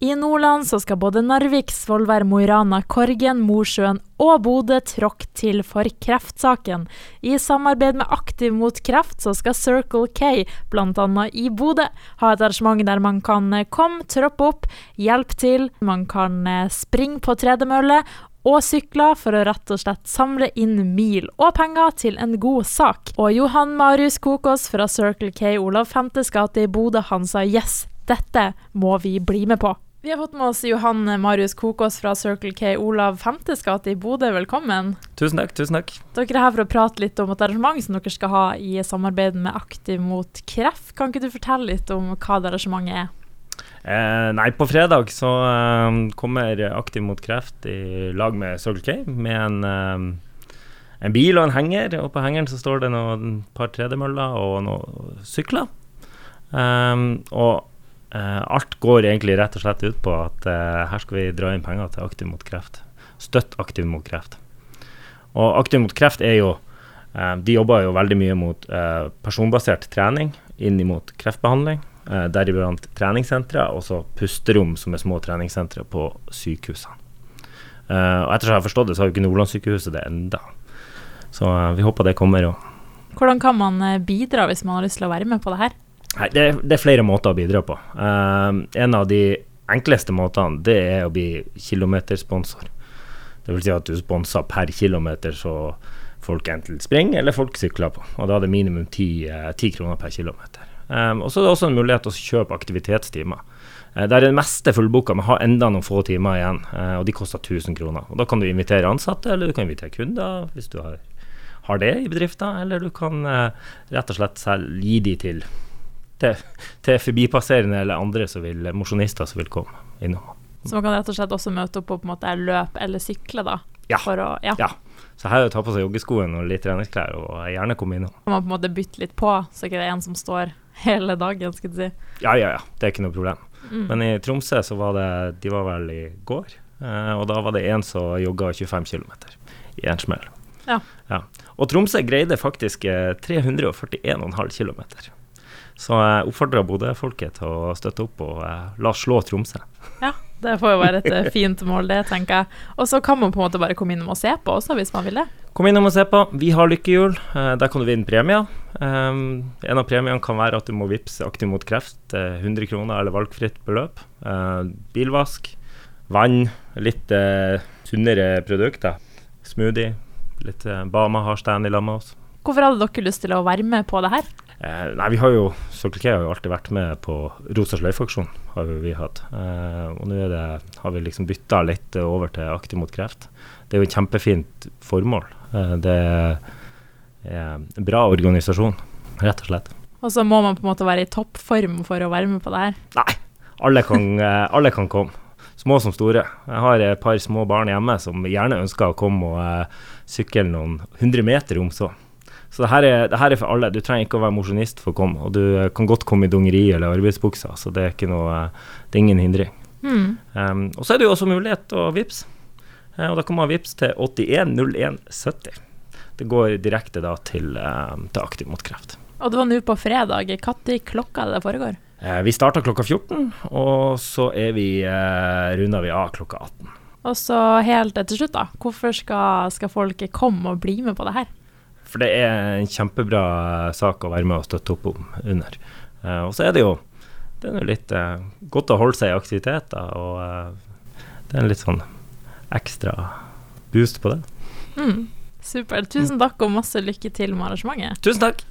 I Nordland så skal både Narvik, Svolvær, Mo i Rana, Korgen, Mosjøen og Bodø tråkke til for kreftsaken. I samarbeid med Aktiv mot kreft så skal Circle K, bl.a. i Bodø, ha et arrangement der man kan eh, komme, troppe opp, hjelpe til. Man kan eh, springe på tredemølle og sykler for å rett og slett samle inn mil og penger til en god sak. Og Johan Marius Kokås fra Circle K Olav 5. gate i Bodø, han sa yes, dette må vi bli med på. Vi har fått med oss Johan Marius Kokås fra Circle K Olav Femtes gate i Bodø. Velkommen. Tusen takk. tusen takk. Dere er her for å prate litt om et arrangement som dere skal ha i samarbeid med Aktiv mot kreft. Kan ikke du fortelle litt om hva det arrangementet er? Eh, nei, på fredag så eh, kommer Aktiv mot kreft i lag med Circle K med en, eh, en bil og en henger. Og på hengeren så står det noen par tredemøller og noen sykler. Um, og alt går egentlig rett og slett ut på at uh, her skal vi dra inn penger til Aktiv mot kreft. Støtt Aktiv mot kreft. Og Aktiv mot kreft er jo uh, De jobber jo veldig mye mot personbasert trening inn mot kreftbehandling. Deriblant treningssentre og så pusterom, som er små treningssentre på sykehusene. og Etter jeg har forstått det, så har jo ikke Nordlandssykehuset det enda. Så vi håper det kommer. Hvordan kan man bidra hvis man har lyst til å være med på det her? Nei, det, det, er flere måter å bidra på. Uh, en av de enkleste måtene det er å bli kilometersponsor. Vil si at du sponser per kilometer så folk enten springer eller folk sykler på. Og da er det minimum ti, uh, kroner per kilometer. Um, og så er det også en mulighet til å kjøpe aktivitetstimer. Uh, der er det meste fullboka, men har enda noen få timer igjen. Og de koster 1000 kroner. Og Da kan du invitere ansatte, eller du kan invitere kunder hvis du har, har det i bedriften. Eller du kan rett og slett selv gi de til til, til forbipasserende eller andre som vil, mosjonister som vil komme innom. Så man kan rett og slett også møte opp på, på en måte løp eller sykle, da? Ja. Å, ja. ja. Så her er det å ta på seg joggeskoene og litt treningsklær, og gjerne komme innom. Kan man på en måte bytte litt på, så ikke det er en som står hele dagen, skal du si? Ja, ja, ja. Det er ikke noe problem. Mm. Men i Tromsø så var det De var vel i går, eh, og da var det en som jogga 25 km i en smell. Ja. ja. Og Tromsø greide faktisk 341,5 km. Så jeg oppfordrer Bodø-folket til å støtte opp og eh, la oss slå Tromsø. Ja, det får jo være et eh, fint mål, det, tenker jeg. Og så kan man på en måte bare komme innom og se på også, hvis man vil det. Kom innom og se på. Vi har lykkehjul. Eh, der kan du vinne premier. Um, en av premiene kan være at du må vippse Aktiv mot kreft. 100 kroner eller valgfritt beløp. Uh, bilvask. Vann. Litt uh, sunnere produkter. Smoothie. Litt uh, Bama har stand i lag med oss. Hvorfor hadde dere lyst til å være med på det her? Eh, nei, vi har jo Circle har jo alltid vært med på Rosa sløyfe-aksjonen, har vi hatt. Eh, og nå har vi liksom bytta litt over til Aktiv mot kreft. Det er jo et kjempefint formål. Eh, det er en bra organisasjon, rett og slett. Og så må man på en måte være i toppform for å være med på det her? Nei, alle kan, eh, alle kan komme. Små som store. Jeg har et par små barn hjemme som gjerne ønsker å komme og eh, sykle noen hundre meter om så. Så det her, er, det her, er, for alle. Du trenger ikke å være mosjonist for å komme. Og du eh, kan godt komme i dongeri eller arbeidsbuksa, så det er, noe, eh, det er ingen hindring. Mm. Um, og så er det jo også mulighet å vippse. Uh, og da kan man vippse til 810170. Det går direkte da til, uh, til Aktiv mot kreft. Og det var nå på fredag. Når klokka det foregår? Uh, vi starter klokka 14, og så er vi, uh, runder vi av klokka 18. Og så helt til slutt, da. Hvorfor skal, skal folk komme og bli med på det her? For det er en kjempebra sak å være med og støtte opp om under. Uh, og så er det jo det er litt uh, godt å holde seg i aktiviteter, og uh, det er en litt sånn ekstra boost på det. Mm, supert. Tusen takk og masse lykke til med arrangementet. Tusen takk.